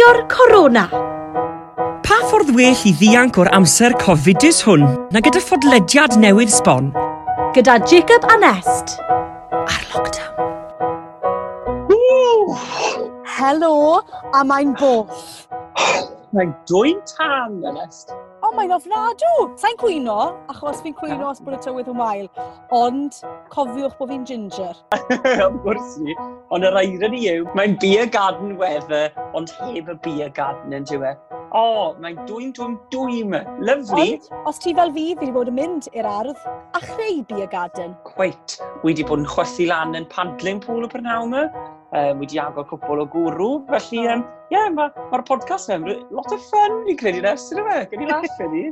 Peidiwr corona. Pa ffordd well i ddianc o'r amser cofidus hwn na gyda ffodlediad newydd sbon? Gyda Jacob a Nest. Ar lockdown. Helo, a mae'n boff. mae'n dwy'n tan, Nest. Oh, mae'n ofnadw. Sa'n cwyno, achos fi'n cwyno os bod y tywydd yn wael, ond cofiwch bod fi'n ginger. Am gwrs ni, ond yr aeron i yw, mae'n beer garden weather, ond heb y beer garden yn diwe. O, oh, mae'n dwy'n dwy'n dwy'n lyflu. Ond, os ti fel fi, fi wedi bod yn mynd i'r ardd a chreu beer garden. Cweit, wedi bod yn chwythu lan yn paddling pool y Brynhawn um, wedi agor cwpl o gwrw. Felly, ie, um, yeah, mae'r ma, podcast yn lot o ffyn fi'n credu nes, ydyn fe, Gen i laff ni.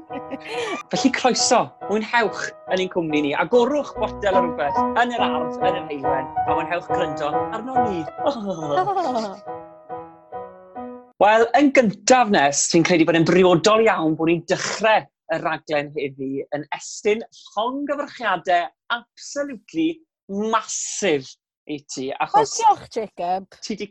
Felly croeso, mwynhewch yn ein cwmni ni, a gorwch botel o rhywbeth yn yr ardd, yn yr heilwen, a mwynhewch gryndo arno ni. Oh. Wel, yn gyntaf nes, fi'n credu bod yn briodol iawn bod ni'n dechrau y raglen heddi yn estyn llongyfyrchiadau absolutely masif i ti. Achos... Diolch, Jacob. Ti di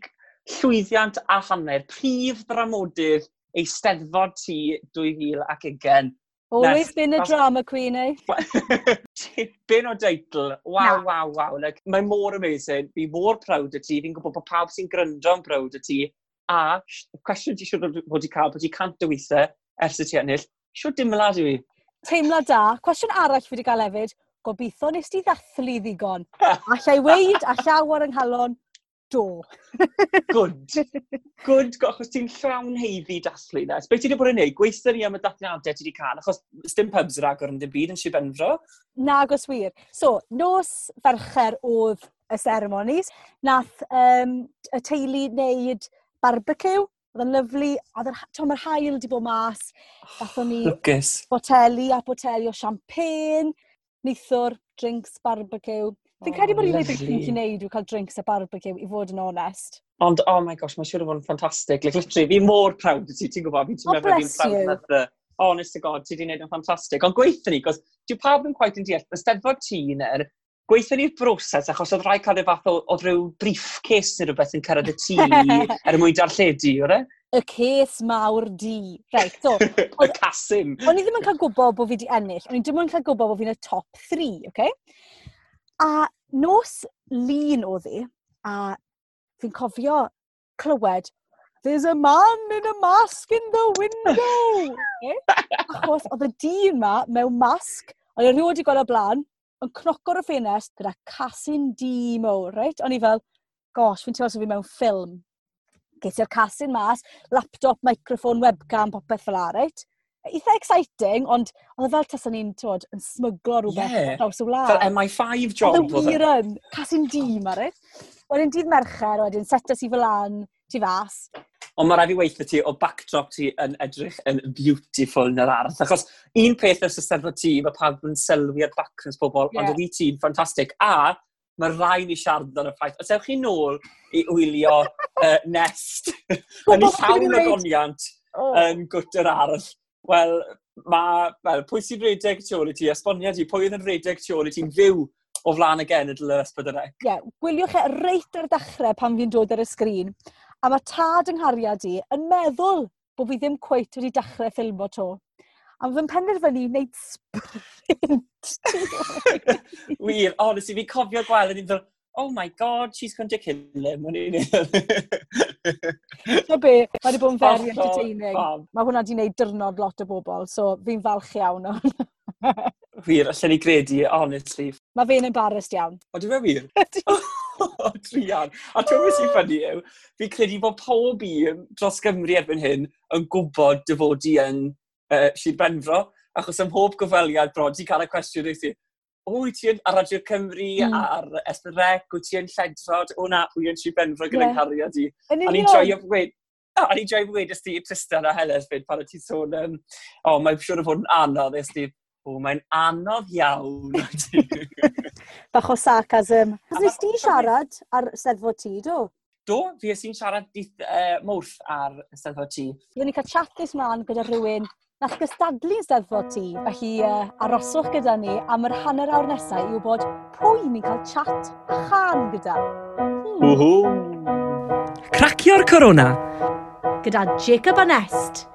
llwyddiant a hanner, prif dramodydd eisteddfod ti 2020. Always Nes, been a drama queen, eh? Tipyn o deitl, waw, waw, waw. Like, mae mor amazing, fi mor proud o ti, fi'n gwybod bod pawb sy'n gryndo yn proud o ti. A, cwestiwn ti siwr bod i cael, bod i cant o weithiau ers y ti ennill, siwr dimlad i fi. Teimlad da. Cwestiwn arall fi wedi cael hefyd, Gobeithio nes ti ddathlu ddigon. Alla i weid a llawer yng nghalon, do. Good. Good, achos ti'n llawn heiddi dathlu nes. Be ti wedi bod yn neud? Gweithio ni am y dathliadau ti wedi cael, achos dim pubs yr agor yn dim byd yn Sir Benfro. Na, agos wir. So, nos fercher oedd y ceremonies. Nath um, y teulu wneud barbecue, oedd yn lyflu, oedd yr hael wedi bod mas, gathon ni Lwcus. boteli a boteli o champagne, neithwr, drinks, barbecue. Fi'n credu bod i'n gwneud beth i'n gwneud yw cael drinks a barbecue, i fod yn onest. Ond, oh my gosh, mae'n siŵr o fod yn ffantastig. Like, literally, fi mor proud ti, ti'n gwybod, fi'n oh, meddwl fi'n proud of the... Honest to God, ti wedi gwneud yn ffantastig. Ond gweithio ni, gos, dyw pawb yn quite yn deall, y steddfod ti ner, gweithio ni'r broses, achos oedd rhaid cael ei fath o, o ryw briefcase neu rhywbeth yn cyrraedd y tŷ er mwyn darlledu, o'r e? y ces mawr di. Right, so, y casym. O'n i ddim yn cael gwybod bod fi wedi ennill. O'n i ddim yn cael gwybod bod fi'n y top 3, okay? A nos lun o ddi, a fi'n cofio clywed, there's a man in a mask in the window. okay? Achos oedd y dyn ma mewn masg, o'n i rhywod i gweld y blaen, yn cnocor y ffenest gyda casyn di mowr, right? O'n i fel, gosh, fi'n teimlo sef fi mewn ffilm. Geisi'r casyn mas, laptop, microphone, webcam, popeth fel ar, right? Eitha exciting, ond oedd e fel tas ni'n tywod yn smyglo rhywbeth yeah. draws y wlad. Fel MI5 job. Oedd e e? yn wir yn, casyn dîm ar it. Wedyn dydd mercher, wedyn setas i fel an, ti fas. Ond mae rhaid i weithio ti, o backdrop ti yn edrych yn beautiful yn yr arth. Achos un peth ys y sefyd ti, mae pawb yn sylwi ar backgrounds pobl, yeah. ond oedd i ti'n ffantastig. A mae rai ni siarad yn y ffaith. Os ewch chi nôl i wylio uh, Nest, yn ei llawn o goniant oh. yn gwt yr arall. Wel, mae, well, pwy sy'n redeg tu ôl i ti? Esboniad ti, pwy oedd yn redeg tu ôl i ti'n fyw o flaen y genedl yr ysbydyrau? Ie, yeah, gwyliwch e reit ar dechrau pan fi'n dod ar y sgrin. A mae tad yng nghariad i yn meddwl bod fi ddim cweit wedi dechrau ffilmo to. A fy'n penderfynu wneud gynt. Wir, honestly, fi cofio gweld yn fel, oh my god, she's going to kill him. O'n i'n So be, mae wedi bod yn very entertaining. Mae hwnna wedi gwneud dyrnod lot o bobl, so fi'n falch iawn o'n. wir, allan ni gredu, honestly. Mae fe'n embarrassed iawn. O, dwi'n e wir? o, trian. A ti'n gwybod sy'n ffynnu yw, fi'n credu bod pob i dros Gymru erbyn hyn yn gwybod dy fod i yn uh, Sir Benfro. Achos ym mhob gofyliad bron, ti'n cael y cwestiwn i ti, o, wyt ti yn ar Radio Cymru, mm. ar Esbyrrec, wyt ti yn Lledrod, o na, wyt ti'n benfro gyda'n yeah. cariad i. Yn. A ni'n joio gweud, a ni'n joio gweud ysdi Tristan a Helen fyd pan ti'n sôn, um, o, oh, mae'n siŵr o fod yn anodd ysdi, o, mae'n anodd iawn. Bach o sarcasm. Os nes ti siarad ar seddfod ti, do? Do, fi ys i'n siarad dydd uh, mwrth ar y seddfod ti. Byddwn ni cael chat this mlaen gyda rhywun Nath gystadlu'n steddfod ti, felly uh, aroswch gyda ni am yr hanner awr nesaf i wybod pwy ni'n cael chat a chan gyda. Hmm. Whoo! Cracio'r corona! Gyda Jacob Anest.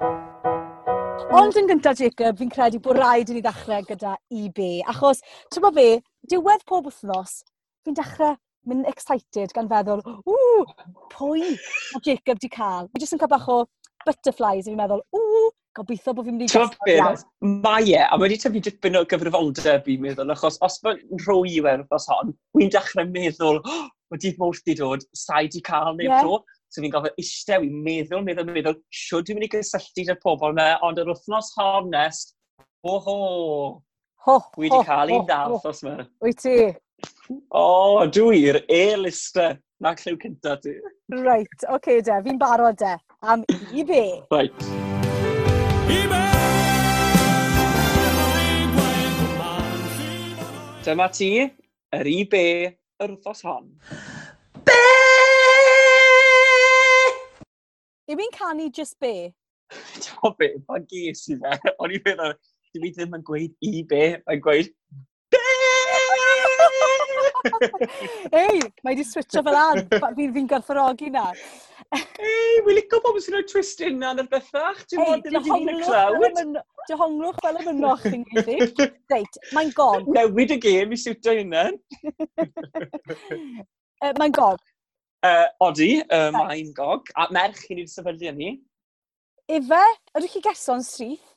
Ond yn gyntaf, Jacob, fi'n credu bod rhaid i ni ddechrau gyda eBay. Achos, ti'n be, diwedd pob wythnos, fi'n dechrau mynd excited gan feddwl, ww, pwy mae Jacob di cael? Fi jyst yn cael bach o butterflies, a fi'n meddwl, ww, Gobeithio bod fi'n mynd i... Ti'n gwybod Mae e, a wedi tyfu dipyn o gyfrifoldeb i'n meddwl, achos os mae'n rhoi i werth os hon, wy'n dechrau meddwl, oh, mae dydd mawrth di dod, sa'i di cael neu yeah. to. So fi'n gofio eistedd, wy'n meddwl, meddwl, meddwl, siwr dwi'n mynd i gysylltu dy'r pobol yna, ond yr wythnos hon nest, ho ho, ho, wi wedi cael un dal os yma. Wyt ti? O, dwi'r e-lister. Na clyw cynta ti. Reit, oce okay, de, fi'n barod de. Am i be? Right. Dyma ti, yr i be, yr wrthos hon. Be! Yw i'n canu just be? Ti'n be, mae ges i fe. O'n i'n meddwl, dwi ddim yn gweud i be, mae'n gweud Ei, mae di switcho fel an. Fi'n fi, fi gorfforogi na. Ei, wy'n licio pobl sy'n rhoi twist unan ar bethach. Ti'n bod yn hyn y clawd. Dehonglwch fel y mynoch chi'n gwneud. Reit, mae'n gog. Newid y gêm i siwtio unan. uh, mae'n gog. Uh, odi, uh, mae'n gog. A merch i ni'n sefydlu yn hi. Ife, ydych chi geso'n syth?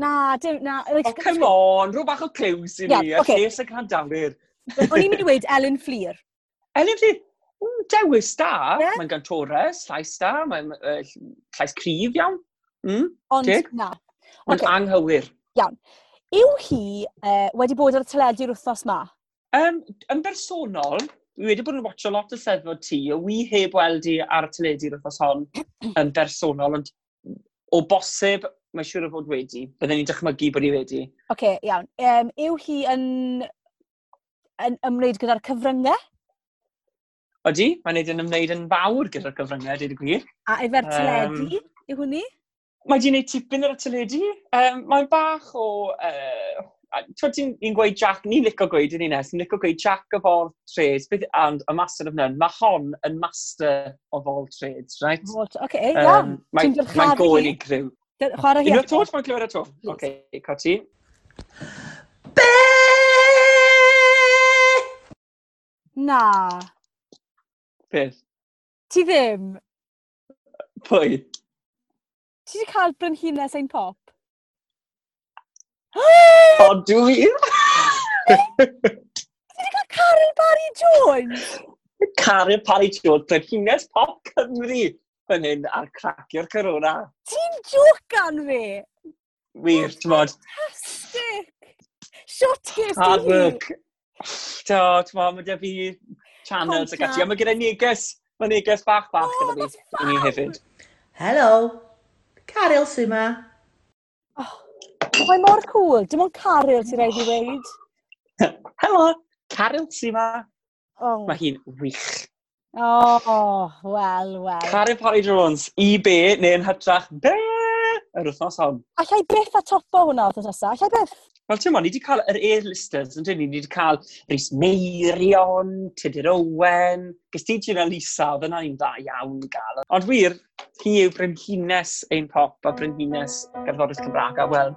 Na, dim, na. Oh, come on, rhyw bach o clews i ni. Yeah, okay. Lles y grandawyr. O'n i'n mynd i dweud Ellen Fleer. Ellen Fleer? Mm, dewis da. Yeah. Mae'n gan Torres, llais da, mae'n uh, llais cryf iawn. Mm, Ond dig? na. Ond okay. anghywir. Iawn. Yw hi uh, wedi bod ar y teledu'r wythnos ma? Um, yn bersonol, Dwi wedi bod yn watcho lot o seddfod ti, a wi heb weld i ar y teledu'r wythnos hon yn bersonol, ond o bosib mae'n siŵr o fod wedi. Byddwn ni'n dychmygu bod i wedi. Oce, okay, iawn. Um, yw hi yn, yn ymwneud gyda'r cyfryngau? Odi, mae'n neud yn ymwneud yn fawr gyda'r cyfryngau, dweud y gwir. A efo'r teledu, um, yw hwnni? Mae di wneud tipyn ar y teledu. Um, mae'n bach o... Uh, Twyd ti'n gweud Jack, ni'n licio gweud yn unes, ni'n licio gweud Jack of all trades, beth, and a master of none. Mae hon yn master of all trades, right? Oce, okay, um, iawn. Mae'n mae goel i griw. Chwarae hi. Unwaith tot, mae'n clywed y to. Oce, okay, coti. Be! Na. Beth? Ti ddim? Pwy? Ti wedi cael Brynhines ein pop? O, dwi? Ti wedi cael Carol Barry Jones? Carol Barry Jones, Brynhines pop Cymru fan hyn ar cracio'r corona. Ti'n jocan fi? Wir, ti'n bod? Fantastic! Shot kiss i hi! work. Do, ti'n bod, mae da fi channels ac ati. A mae gyda neges, mae neges bach bach oh, gyda fi i ni hefyd. Helo, Caryl sy ma. Oh, mae mor cool, dim ond Carol sy'n rhaid i weid. Helo, Caryl sy ma. Oh. Mae hi'n wych. Oh, wel, wel. Caryl Parry Jones, i be neu'n hytrach, be? yr wythnos hon. Allai i byth a topo hwnna wrth nesaf, Allai i byth. Wel, ti'n mwyn, ni wedi cael yr A-listers, yn dyn ni wedi cael Rhys Meirion, Tudur Owen, gys ti Gina Lisa, oedd yna ni'n dda iawn gael. Ond wir, hi yw Brynhines ein pop a Brynhines gerddorys Cymraeg a wel,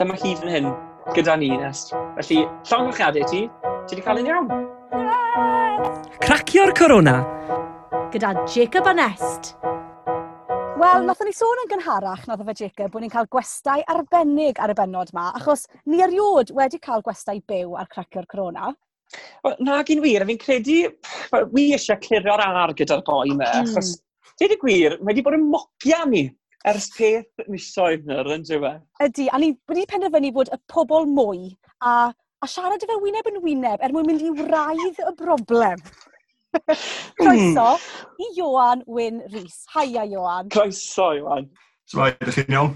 dyma hi fan hyn gyda ni, Nest. Felly, llong gwrchiadau ti, ti wedi cael un iawn. Cracio'r Corona. Gyda Jacob a Nest. Wel, nath ni sôn yn gynharach na fe Jacob bod ni'n cael gwestai arbennig ar y benod yma, achos ni eriod wedi cael gwestai byw ar cracio'r corona. Wel, na gyn wir, a fi'n credu, wi eisiau clirio'r ar gyda'r boi yma, mm. achos, dweud y gwir, mae wedi bod yn mogia ni ers peth misoedd nyr yn diwe. Ydy, a ni wedi penderfynu bod y pobl mwy a, a siarad y fe wyneb yn wyneb er mwyn mynd i wraidd y broblem. Croeso hmm. i Johan Wyn Rhys. Haia, Johan. Croeso, Johan. So, ydych chi'n iawn?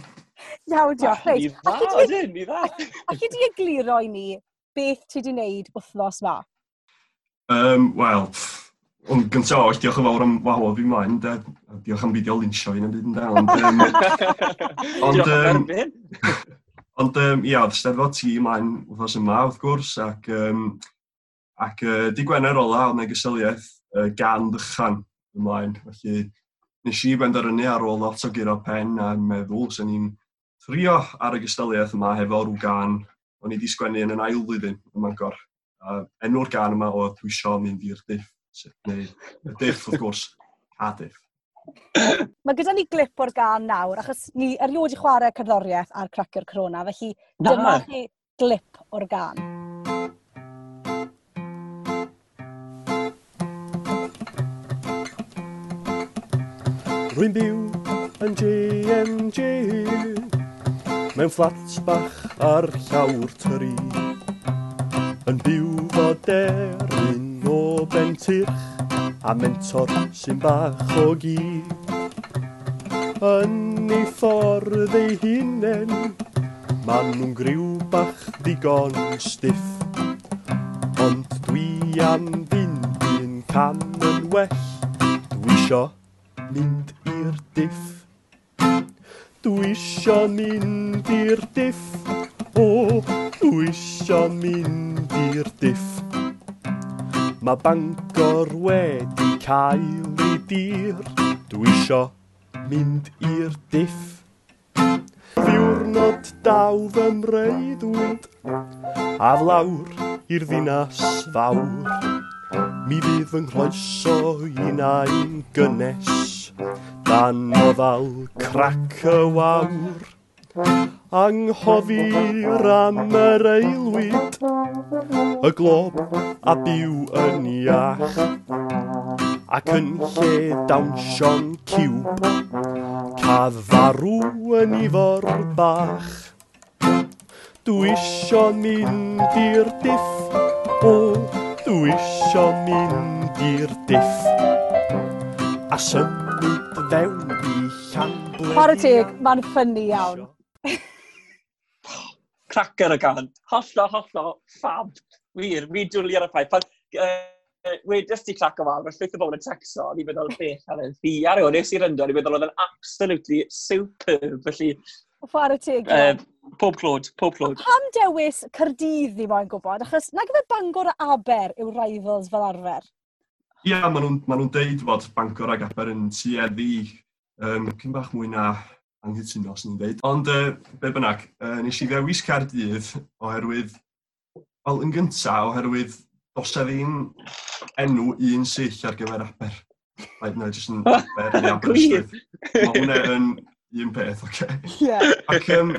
Iawn, diolch. Ni dda, ydyn, ni dda. Ac i di egluro i ni beth ti wedi wneud wythnos ma? Um, Wel, Ond gyntaf oes, diolch yn fawr am wahodd fi mlaen, de. Diolch am fideo linsio fi'n ymwneud yn da. Ond, um, ond, um, ia, oedd steddfod ti mlaen wrthnos yma, wrth gwrs, ac um, Ac uh, di Gwener ola oedd na gysyliaeth uh, gan ddychan ymlaen. Felly nes i benderfynu ar ôl lot o giro pen a meddwl sy'n ni'n trio ar y gysyliaeth yma hefo rhyw gan o'n i wedi sgwennu yn yn ail flwyddyn ym Mangor. Uh, enw'r gan yma o dwisio mynd i'r diff, neu y diff wrth gwrs, a diff. Mae gyda ni glip o'r gan nawr, achos ni erioed i chwarae cerddoriaeth ar Cracker Corona, felly dyma chi glip o'r gan. Rwy'n byw yn JMG Mewn fflat bach ar llawr tyri Yn byw fod erin o bentyrch A mentor sy'n bach o gi. Yn ei ffordd ei hunen Ma'n nhw'n griw bach digon stiff. Ond dwi am fynd i'n cam yn well Dwi isio mynd i'r diff. Dwi isio mynd i'r diff, o, dwi isio mynd i'r diff. Mae Bangor wedi cael ei dir, dwi isio mynd i'r diff. Ddiwrnod daw fy mreidd a flawr i'r ddinas fawr. Mi fydd fy nghroeso i nain gynnes, dan o ddal crac y wawr. Anghofir am yr eilwyd, y glob a byw yn iach. Ac yn lle dawnsio'n ciwb, caddarw yn ifor bach. Dwi isio mynd i'r diff, o, oh, dwi isio mynd i'r diff. A symud fewn i llanble... Chwarae teg, mae'n ffynnu iawn. Cracker y gan, hollo, hollo, fab wir, mi dwli ar y ffaith. Pan, uh, wedys ti clac o fawr, llwyth o bobl yn texo, o'n i'n meddwl beth ar y ddi ar yw'n nes i'r ynddo, o'n meddwl oedd yn absolutely superb, felly Chwarae teg. Uh, pob clod, pob clod. Pam dewis Cyrdydd ni moyn gwybod? Achos na gyfer Bangor a Aber yw rivals fel arfer. Ie, yeah, maen nhw'n ma nhw deud fod Bangor ag Aber yn tueddu um, cyn bach mwy na anghytuno, os ni'n deud. Ond, uh, be bynnag, uh, nes i ddewis Cardydd oherwydd, wel, yn gynta, oherwydd dos e ddim enw un sill ar gyfer Aber. Like, no, jyst yn Aber neu Aberystwyth. Mae hwnna yn un peth, oce? Okay? Yeah. Ac, um,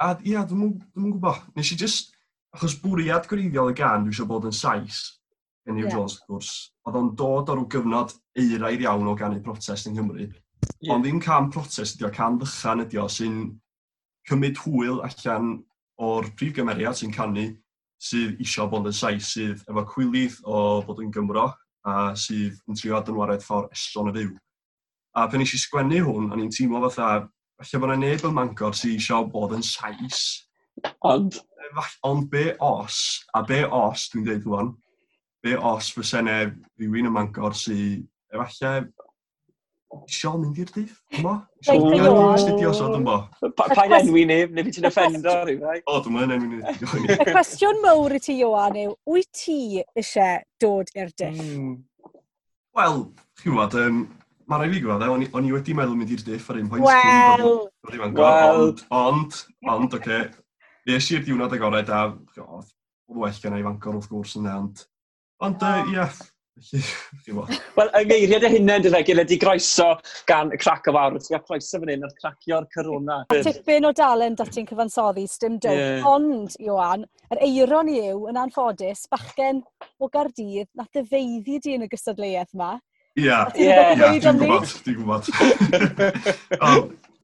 a, ia, dwi'n mwyn gwybod. Nes i just, achos bwriad gwreiddiol y gan, dwi eisiau bod yn sais, yn New yeah. Jones, wrth gwrs. Oedd o'n dod ar ryw gyfnod eiraidd iawn o ganu protest yng Nghymru. Yeah. Ond ddim cam protest ydi o, cam ddychan ydi o, sy'n cymryd hwyl allan o'r prif gymeriad sy'n canu sydd isio bod yn sais, sydd efo cwylydd o bod yn Gymro a sydd yn trio adnwaraeth ffordd eson y fyw. A pen eisiau sgwennu hwn, o'n i'n teimlo fatha, falle bod yna neb yn mangor sy'n eisiau bod yn sais. Ond? Ond be os, a be os dwi'n dweud rwan, be os fysa ne rhywun yn mangor sy'n efallai eisiau mynd i'r dyff, yma? Eisiau astudio sod yn bo. Pa'n enwi neb, neu fi ti'n offendo rhywbeth? O, dwi'n mynd enwi ni. Y cwestiwn mawr i ti, Johan, yw, wyt ti eisiau dod i'r dyff? Wel, chi'n gwybod, um, mae rhaid i fi gwybod, eh, o'n, i- o'n i wedi meddwl mynd i'r diff ar un pwynt. Wel! Wel! Wel! Ond, ond, ond, oce. Okay. Nes i'r diwrnod agored a oedd oedd well gen i fangor wrth gwrs yna, ond... Ond, yy, ie, felly, chi'n gwbod. Wel, y geiriad y hunain, dyna, gilydd di groeso gan y crac o fawr. Ti'n cael croeso fan hyn o'r cracio'r corona. A tipyn o dalen dat ti'n cyfansoddi, stym dyw. Ie. Ond, Iwan, yr eiron i yw, yn anffodus, bachgen o Gardydd na dyfeiddi di yn y gystadleuaeth yma. Ia, ia, dwi'n gwybod, dwi'n gwybod.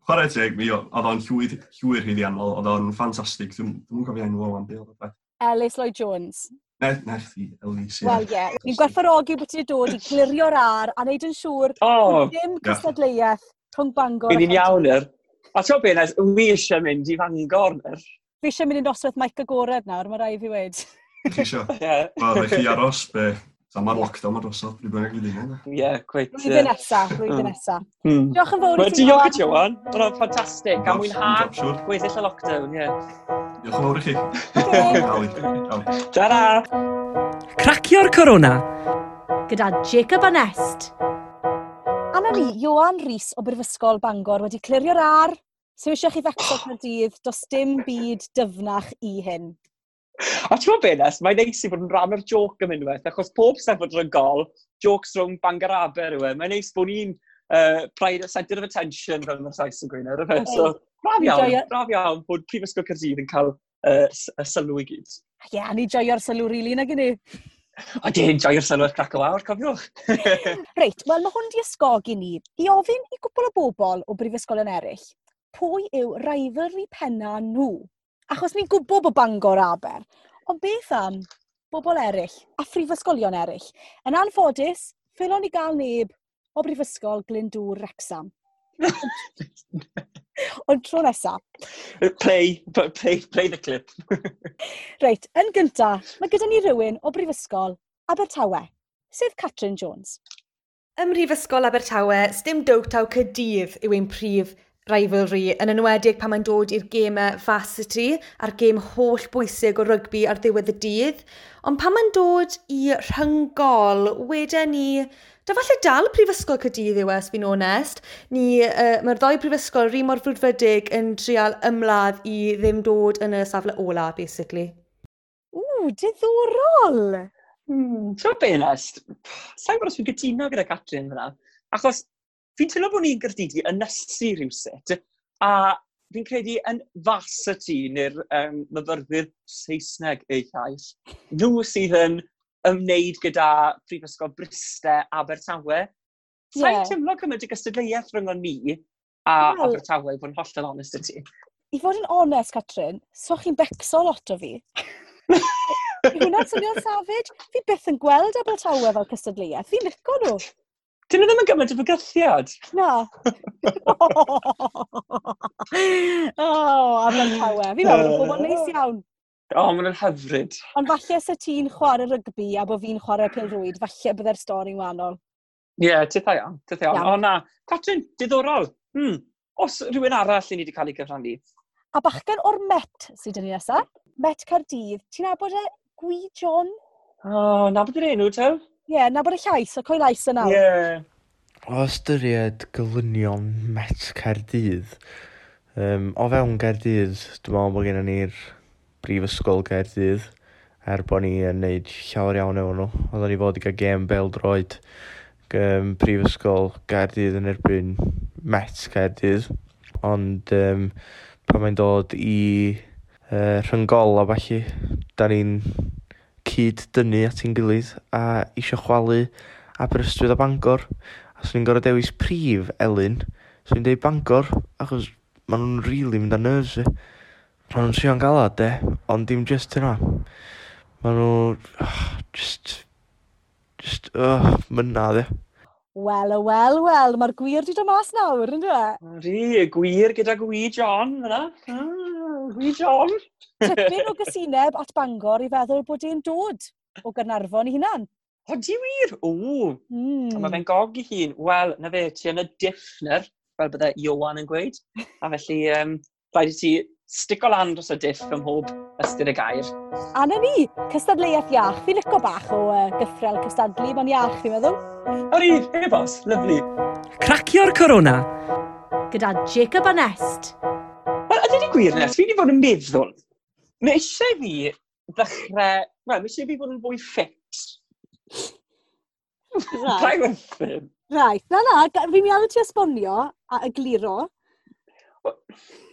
Chwarae teg, mi oedd o'n llwyr, llwyr hyddiannol, oedd o'n ffantastig, dwi'n cofio enw o'n beth. Ellis Lloyd Jones. Na, ne, chdi, Elise. Wel, ie. Yeah. Ni'n gwerthfarogi bod ti'n dod i glirio'r ar a wneud yn siŵr oh, dim cystadleuaeth rhwng Bangor. Fi'n ni'n iawn yr. A ti'n be, nes, wi eisiau mynd i Fangor yr. Fi eisiau mynd i noswaith Mike Agored nawr, mae rai fi wedi. Ti eisiau? Ie. Wel, rhaid chi aros be So mae'r lockdown ar osod, dwi'n bynnag i ddim. Ie, cweit. Blwyddyn nesa, blwyddyn hmm. nesa. Hmm. Diolch yn fawr i ti, Diolch i ti, Johan. Roedd ffantastig. Am mwynhad gweddill y lockdown, ie. Diolch yn fawr i chi. Ali. Ta-ra! Cracio'r Corona. Gyda Jacob Anest. Anna ni, Johan Rhys o Brifysgol Bangor wedi clirio'r ar. So eisiau chi fecso oh. Caerdydd, does dim byd dyfnach i hyn. A ti'n meddwl beth nes, mae'n neis i fod yn rhan o'r joc am unwaith, achos pob sefod yn gol, jocs rhwng Bangor aber yw e. Mae'n neis bod ni'n uh, pride a centre of attention fel mae'r llais yn gwneud. Okay. So, braf iawn, braf iawn bod Prifysgol Cyrdydd yn cael uh, y sylw i gyd. Ie, yeah, ni joio'r sylw rili really, na gynnu. A dyn, joio'r sylw'r crac o awr, cofiwch. Reit, wel mae hwn di ysgogi ni i ofyn i gwbl o bobl o brifysgolion eraill pwy yw rivalry penna nhw Achos ni'n gwybod bod Bangor aber. Ond beth am bobl eraill, a phrifysgolion eraill? Yn anffodus, ffilon ni gael neb o brifysgol Glyndŵr Rexam. Ond tro nesaf. Play, play, play the clip. Reit, yn gynta, mae gyda ni rhywun o Brifysgol Abertawe, sef Catrin Jones. Ym Mhrifysgol Abertawe, sdim dowtaw cydydd yw ein prif rivalry, yn enwedig pan mae'n dod i'r gemau varsity a'r gêm holl bwysig o rygbi ar ddiwedd y dydd. Ond pan mae'n dod i rhyngol, wedyn ni, da falle dal Prifysgol Cydydd yw es fi'n onest, ni, uh, mae'r ddoi Prifysgol rhi mor frwdfrydig yn trial ymladd i ddim dod yn y safle ola, basically. Ww, diddorol! Hmm, Tro be yna, sa'n gwybod os fi'n gytuno gyda Catrin fyna. Achos fi'n teimlo bod ni'n gyrdydi yn ysu rhywuset, a fi'n credu yn fas y tŷ neu'r um, myfyrwyr Saesneg eu llais. Nhw sydd yn ymwneud gyda Prifysgol Bryste, Abertawe. Sa'n yeah. teimlo cymryd y gystadleuaeth rhwng ni a well, Abertawe i fod yn hollol onest y ti. I fod yn onest, Catrin, so chi'n becso lot o fi. Yw hwnna'n swnio'n safed. Fi byth yn gweld Abertawe fel cystadleuaeth. Fi'n licio nhw. Dyn nhw ddim yn gymaint o fygythiad. Na. o, am yn cawe. Fi'n meddwl bod pobl neis iawn. O, oh, mae'n hyfryd. Ond falle se ti'n chwarae rygbi a bod fi'n chwarae pil rwyd, falle byddai'r stori'n wahanol. Ie, yeah, titha iawn, titha iawn. O na, Catrin, diddorol. Hmm. Os rhywun arall i ni wedi cael ei gyfrannu? A bachgen o'r Met sydd dyn ni nesaf, Met Cardydd, ti'n abod e Gwy John? O, oh, na bod yr enw, tew? Ie, yeah, na bod y llais, o coel lais yna. Ie. Yeah. O ystyried golynion Met Caerdydd, um, o fewn Caerdydd, dwi'n meddwl bod gennym ni'r brifysgol Caerdydd, er bod ni yn neud llawer iawn efo nhw. Oedden ni fod i gael gêm bel droed um, prifysgol Gaerdydd yn erbyn Met Gaerdydd. Ond um, pan mae'n dod i uh, rhyngol a falle, da ni'n cyd dynnu at ein gilydd a eisiau chwalu Aberystwyth a Bangor. A swn i'n gorau dewis prif Elin, swn i'n deud Bangor, achos maen nhw'n rili really mynd â nerves fi. Maen nhw'n sio'n galad de, ond dim just yna. Maen nhw... Oh, ah, just... Just... Oh, ah, mynna de. Wel, wel, wel, mae'r gwir di dod mas nawr, yn dweud? Ri, gwir gyda gwir John, yna. Ah angry John. Tipyn o gysineb at Bangor i feddwl bod e'n dod o Gynarfon i hunan. O, di wir? O! Mm. Mae fe'n gog i hun. Wel, na fe, ti yn y diffner, fel byddai Iwan yn gweud. A felly, um, rhaid i ti stick o lan dros y diff ym mhob ystyr y gair. A na ni, cystadleuaeth iach. Fi'n licio bach o uh, gyffrel cystadlu, mae'n iach, fi'n meddwl. O, i, hei bos, lyflu. Cracio'r corona. Gyda Jacob Anest dweud gwir nes, fi wedi bod yn meddwl, mae eisiau fi ddechrau, wel, mae eisiau fi bod yn fwy ffit. Rai wrthyn. Rai, na na, fi'n meddwl ti esbonio a egluro.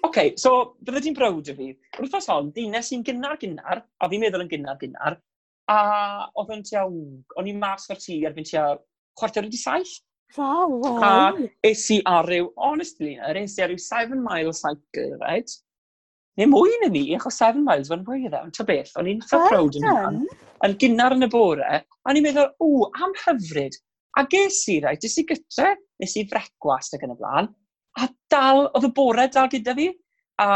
OK, so bydde ti'n brawd o fi. Rwythnos hon, dines i'n gynnar-gynnar, a fi'n meddwl yn gynnar-gynnar, a oedd yn tua, o'n i mas o'r tŷ erbyn tua chwarter wedi saith, Wow. A es i ar ryw, honestly, es i ar ryw 7 mile cycle, right? Neu mwy na ni, achos 7 miles fan fwy iddo. Ta beth, o'n i'n so proud yn hwn. Yn gynnar yn y bore, a o'n i'n meddwl, o, am hyfryd. A ges i, right, ges i gytre, nes i frecwast ac yn y blaen, a dal, oedd y bore dal gyda fi, a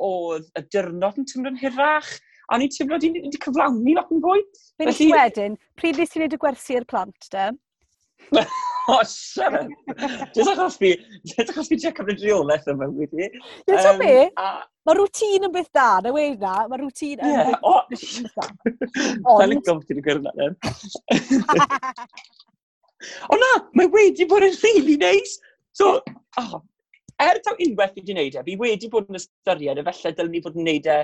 oedd y dyrnod yn tymlo'n hirach, a o'n i'n teimlo wedi wedi cyflawni lot yn fwy. Fe nes i wedyn, pryd nes i wneud y gwersi'r plant, de? o, up! Jyst achos fi, jyst achos fi tia cymryd reolaeth yma wedi. Ie, yeah, be? A... Mae rŵtîn yn beth da, na wei na, mae rŵtîn yn beth o... Da'n i'n gofod ti'n gwirionedd yn. O na, mae wedi bod yn rili neis. So, oh, er taw unwaith fi wedi gwneud e, fi wedi bod yn ystyried, a felly dylwn ni fod yn gwneud e,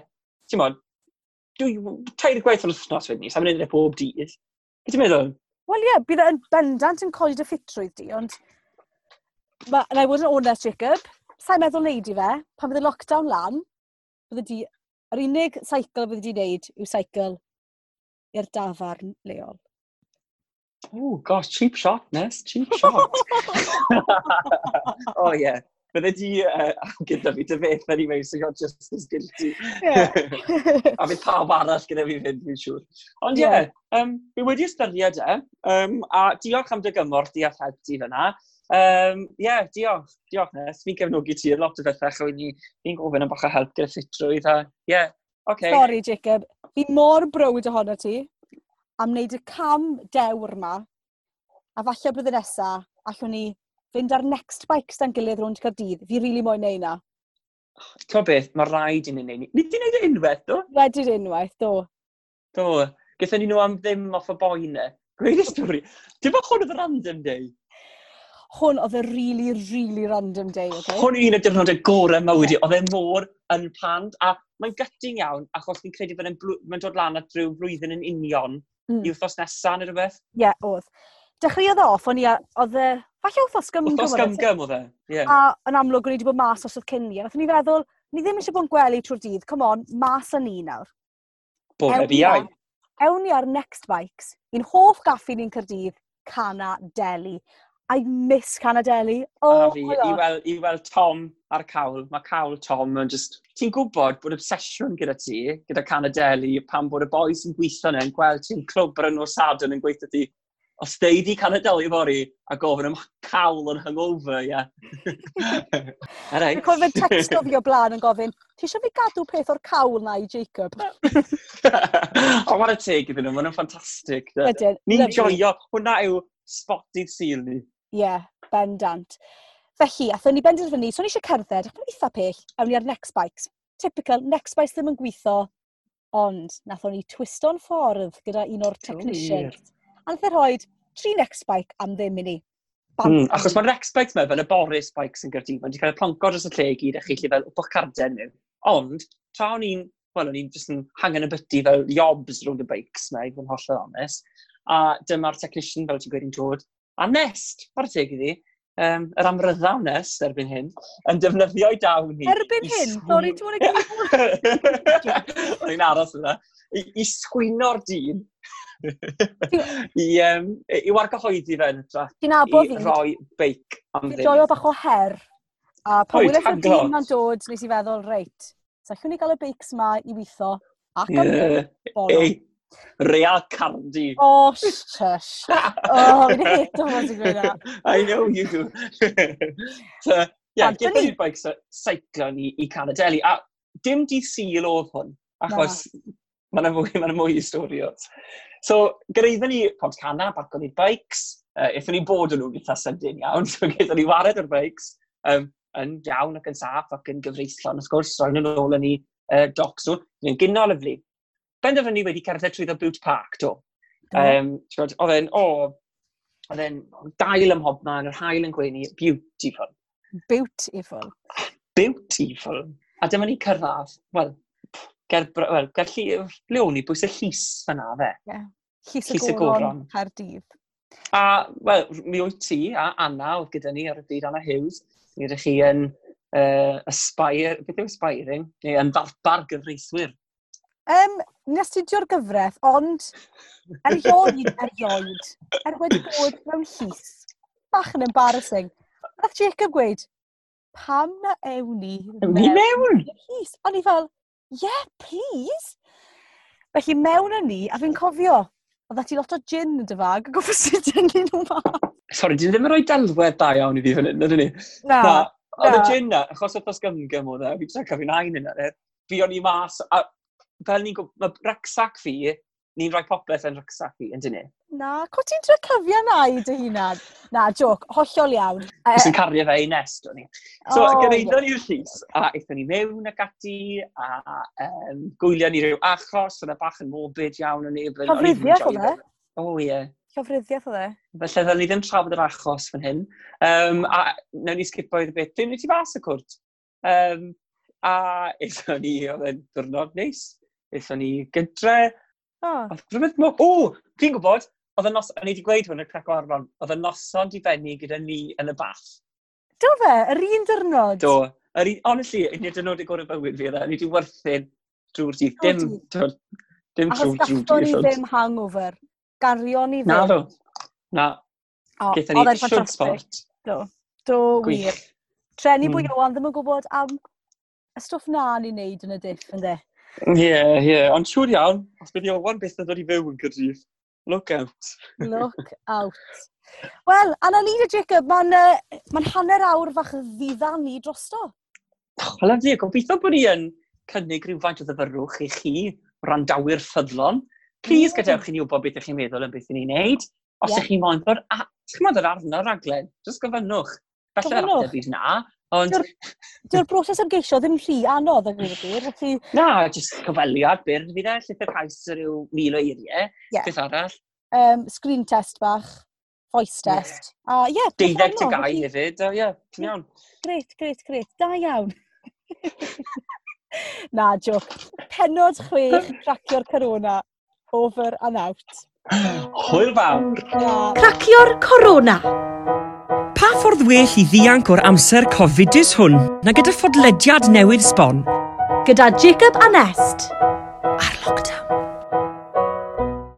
ti'n modd, dwi tair gwaith o'r wythnos wedyn ni, sa'n mynd e pob dydd. Ti'n meddwl? Wel ie, yeah, bydd e'n bendant yn coed y ffitrwydd di, ond... Ma, na I fod yn honest, Jacob. Sa'n meddwl neud i fe, pan bydd y lockdown lan, bydde di... Yr unig saicl bydde di wneud yw saicl i'r dafarn leol. Oh gosh, cheap shot, Nes, cheap shot. oh ie. yeah, Bydde di uh, gyda fi dy beth mewn i mewn, so you're just as guilty. Yeah. a fydd pawb arall gyda fi fynd, fi'n siŵr. Ond ie, yeah. yeah, um, fi wedi ystyried e, um, a diolch am dy gymorth di a help ti fyna. Ie, Um, yeah, diolch, diolch Nes. Fi'n gefnogi ti yn lot o bethau, chwy ni, fi'n gofyn am bach o help gyda ffitrwydd a, ie, yeah, okay. Sorry, Jacob. Fi mor browd ohono ti am wneud y cam dewr yma, a falle bydd y nesaf, allwn ni fynd ar next bikes da'n gilydd rhwng Caerdydd. Fi rili really moyn neud na. Ti'n beth, mae rhaid i'n neud. Nid i'n neud unwaith, do? Wedi'r unwaith, do. Do. Gethon ni nhw am ddim off y boi ne. Gweud y stori. Ti'n bod hwn oedd random day? Hwn oedd y really, really random day, okay? Hwn yw un y diwrnodau gorau mywyd i. Oedd e mor yn pand. A mae'n gyting iawn, achos fi'n credu bod e'n dod lan at rhyw flwyddyn yn union. Mm. I hmm. thos nesaf neu rhywbeth? Ie, yeah, oedd dechreuodd e off, o'n i, oedd e, falle oedd Fos Gymgym. Fos Gymgym oedd e, ie. A yn amlwg, o'n i wedi bod mas os oedd cynni. ni. Ni feddwl, ni ddim eisiau bod yn gwely trwy'r dydd, come on, mas yn ni nawr. Bore biau. Ewn ni ar Next Bikes, un hoff gaffi ni'n Cyrdydd, Cana Deli. I miss Cana Deli. Oh, a fi, i weld, i weld Tom ar cawl, mae cawl Tom yn just... Ti'n gwybod bod obsesiwn gyda ti, gyda Cana Deli, pan bod y boys yn gweithio yna e, yn gweld ti'n clwb ar yn sadwn yn gweithio ti os da i di Canadeli fori, a gofyn am cawl yn hungover, ie. Yeah. Rhaid. Cofyn text o fi o blaen yn gofyn, ti eisiau fi gadw peth o'r cawl na i Jacob? o, mae'n y teg iddyn nhw, mae'n ffantastig. Ni'n joio, hwnna yw spotted seal ni. Ie, yeah, bendant. Felly, athyn ni benderfynu, so ni eisiau cerdded, ac yn eitha pell, awn ni ar next bikes. Typical, next bikes ddim yn gweithio, ond nath o'n i twisto'n ffordd gyda un o'r technicians a wnaeth e rhoi tri neck spike am ddim i ni. Mm, achos mae'r neck spikes mewn fel y boris spikes yn gyrdi, mae'n wedi cael y plonco dros y lle i gyd a chi lle fel wpwch carden nhw. Ond, tra o'n i'n, wel, o'n i'n just yn hangen y byty fel jobs rhwng y bikes yma, i fod yn hollol onest, a dyma'r technician fel ti'n gwedi'n dod, a nest, mae'r teg iddi, um, yr amryddawnus erbyn hyn, yn defnyddio'i dawn ni... Erbyn hyn? Sori, dwi'n gwneud gwybod. O'n i'n aros yna. I, i sgwino'r dyn I, um, i wargyhoeddi fe yn. Ti'n abo fi? roi beic am ddim. Ti'n joio bach o her. A pan wyl y dyn ma'n dod, nes i feddwl, reit, sa chwn i gael y beics ma i weitho, ac am ddim. Ei, Real Cardi. Oh, shush. oh, fi'n hate fod i'n gwneud I know you do. so, yeah, gyda ni'r bike seiclo ni i Canadeli. A dim di syl oedd hwn, achos mae'n mwy, ma mwy i stori o. So, gyreiddo ni Pont Cana, barco ni'r bikes. Uh, eithon ni bod yn nhw'n eitha sydyn iawn, so gyda ni wared o'r bikes. Um, yn iawn ac yn saff ac yn gyfreithlon, wrth gwrs, roi'n yn ôl yn ni uh, docs nhw. Ni'n gynnal y fli. Benderfynu wedi cerdded trwy ddo Boot Park, do. Um, oedd e'n, o, oedd e'n dail ym hobman, yr hael yn gweini, beautiful. Beautiful. Beautiful. A dyma ni cyrraedd, wel, ger, well, ger lli, ble o'n bwys y llys fyna fe. Yeah. Llys y Goron, Caerdydd. A, wel, mi wyt ti a Anna oedd gyda ni ar y byd, Anna Hughes. Mi ydych chi yn uh, aspire, beth yw aspiring? Neu yn ddarbar gyfreithwyr. Um, nes ti dio'r gyfraith, ond erioed, erioed, er wedi bod mewn llys. Bach yn embarrassing. Nath Jacob gweud, pam na ewn ni mewn? Mewn? Llys. O'n i fel, yeah, please. Felly mewn â ni, a fi'n cofio, Oedd ti lot o gin yn dyfag, a gofio sy'n tynnu nhw ma. Sorry, di ddim yn rhoi delwedd da iawn i fi fan hyn, ydyn ni? Na. na. Oedd y gin na, achos oedd os gymgym oedd e, fi ddim yn cael fi'n hain yna. Fi o'n i mas, a fel ni'n gwybod, mae rucksack fi ni'n rhoi popeth yn rhagsacu, yn dyn ni? Na, co ti'n trio cyfio na i dy hunan? Na, joc, hollol iawn. Ys yn e, e. cario fe i nest, o'n i. So, oh, gyreidon yeah. i'r llys, a eithon ni mewn ag ati, a um, gwylio ni rhyw achos, yna e bach yn morbid iawn o'n i. Cyfryddiaeth o fe? O, ie. Yeah. Cyfryddiaeth o. Felly, dda ni ddim trafod yr achos fan hyn. Um, a nawn ni sgipo i'r beth. Dim ni ti fas y cwrt. Um, a eithon ni, oedd e'n diwrnod neis. Eithon ni gydre. Oh. Oedd rhywbeth mo... O! Fi'n gwybod! Oedd y nos... O'n i wedi gweud hwn yn crac o arfon. Oedd y noson di benni gyda ni yn y bath. Do fe? Yr un dyrnod? Do. Yr un... Honestly, un o'r dyrnod i gorau bywyd fi. E, o'n i wedi werthu'n drwy'r dydd. Dim, dim, dim trwy drwy'r dydd. Achos gathon ni ddim hangover. Gario ni ddim. Na, do. Na. O, Gaethon ni shwt sport. Do. Do, wir. Treni mm. bwy Iwan ddim yn gwybod am y stwff na ni'n neud yn y diff, ynddo? Ie, ie. Ond siŵr iawn, os bydd Iwan beth yn dod i fyw yn Cardiff. Look out. Look out. Wel, Anna Lida Jacob, mae'n uh, ma hanner awr fach ddiddan ni drosto. am Lyfli, gobeithio bod ni yn cynnig rhywfaint o ddyfyrwch i chi, randawyr ffyddlon. Please yeah. gadewch i ni wybod beth ych chi'n meddwl yn beth ni'n neud. Os yeah. ych chi'n moyn bod, a, chi'n moyn ar arno raglen, jyst gofynnwch. Felly ar ateb byd na, Ond... Dyw'r broses ymgeisio ddim rhy anodd yn gwneud gwir. Ti... Na, jyst cyfaliad byr. Fi dda, llythyr cais o ryw mil o eiriau. Yeah. Beth arall? Um, screen test bach, voice test. A ie, yeah, Deuddeg te gai hefyd, o ie, ti'n iawn. Gret, gret, gret. Da iawn. Na, joc. Penod chwech, cracio'r corona. Over and out. Hwyl fawr. Cracio'r corona pa ffordd well i ddianc o'r amser cofidus hwn na gyda ffodlediad newydd sbon? Gyda Jacob a Nest.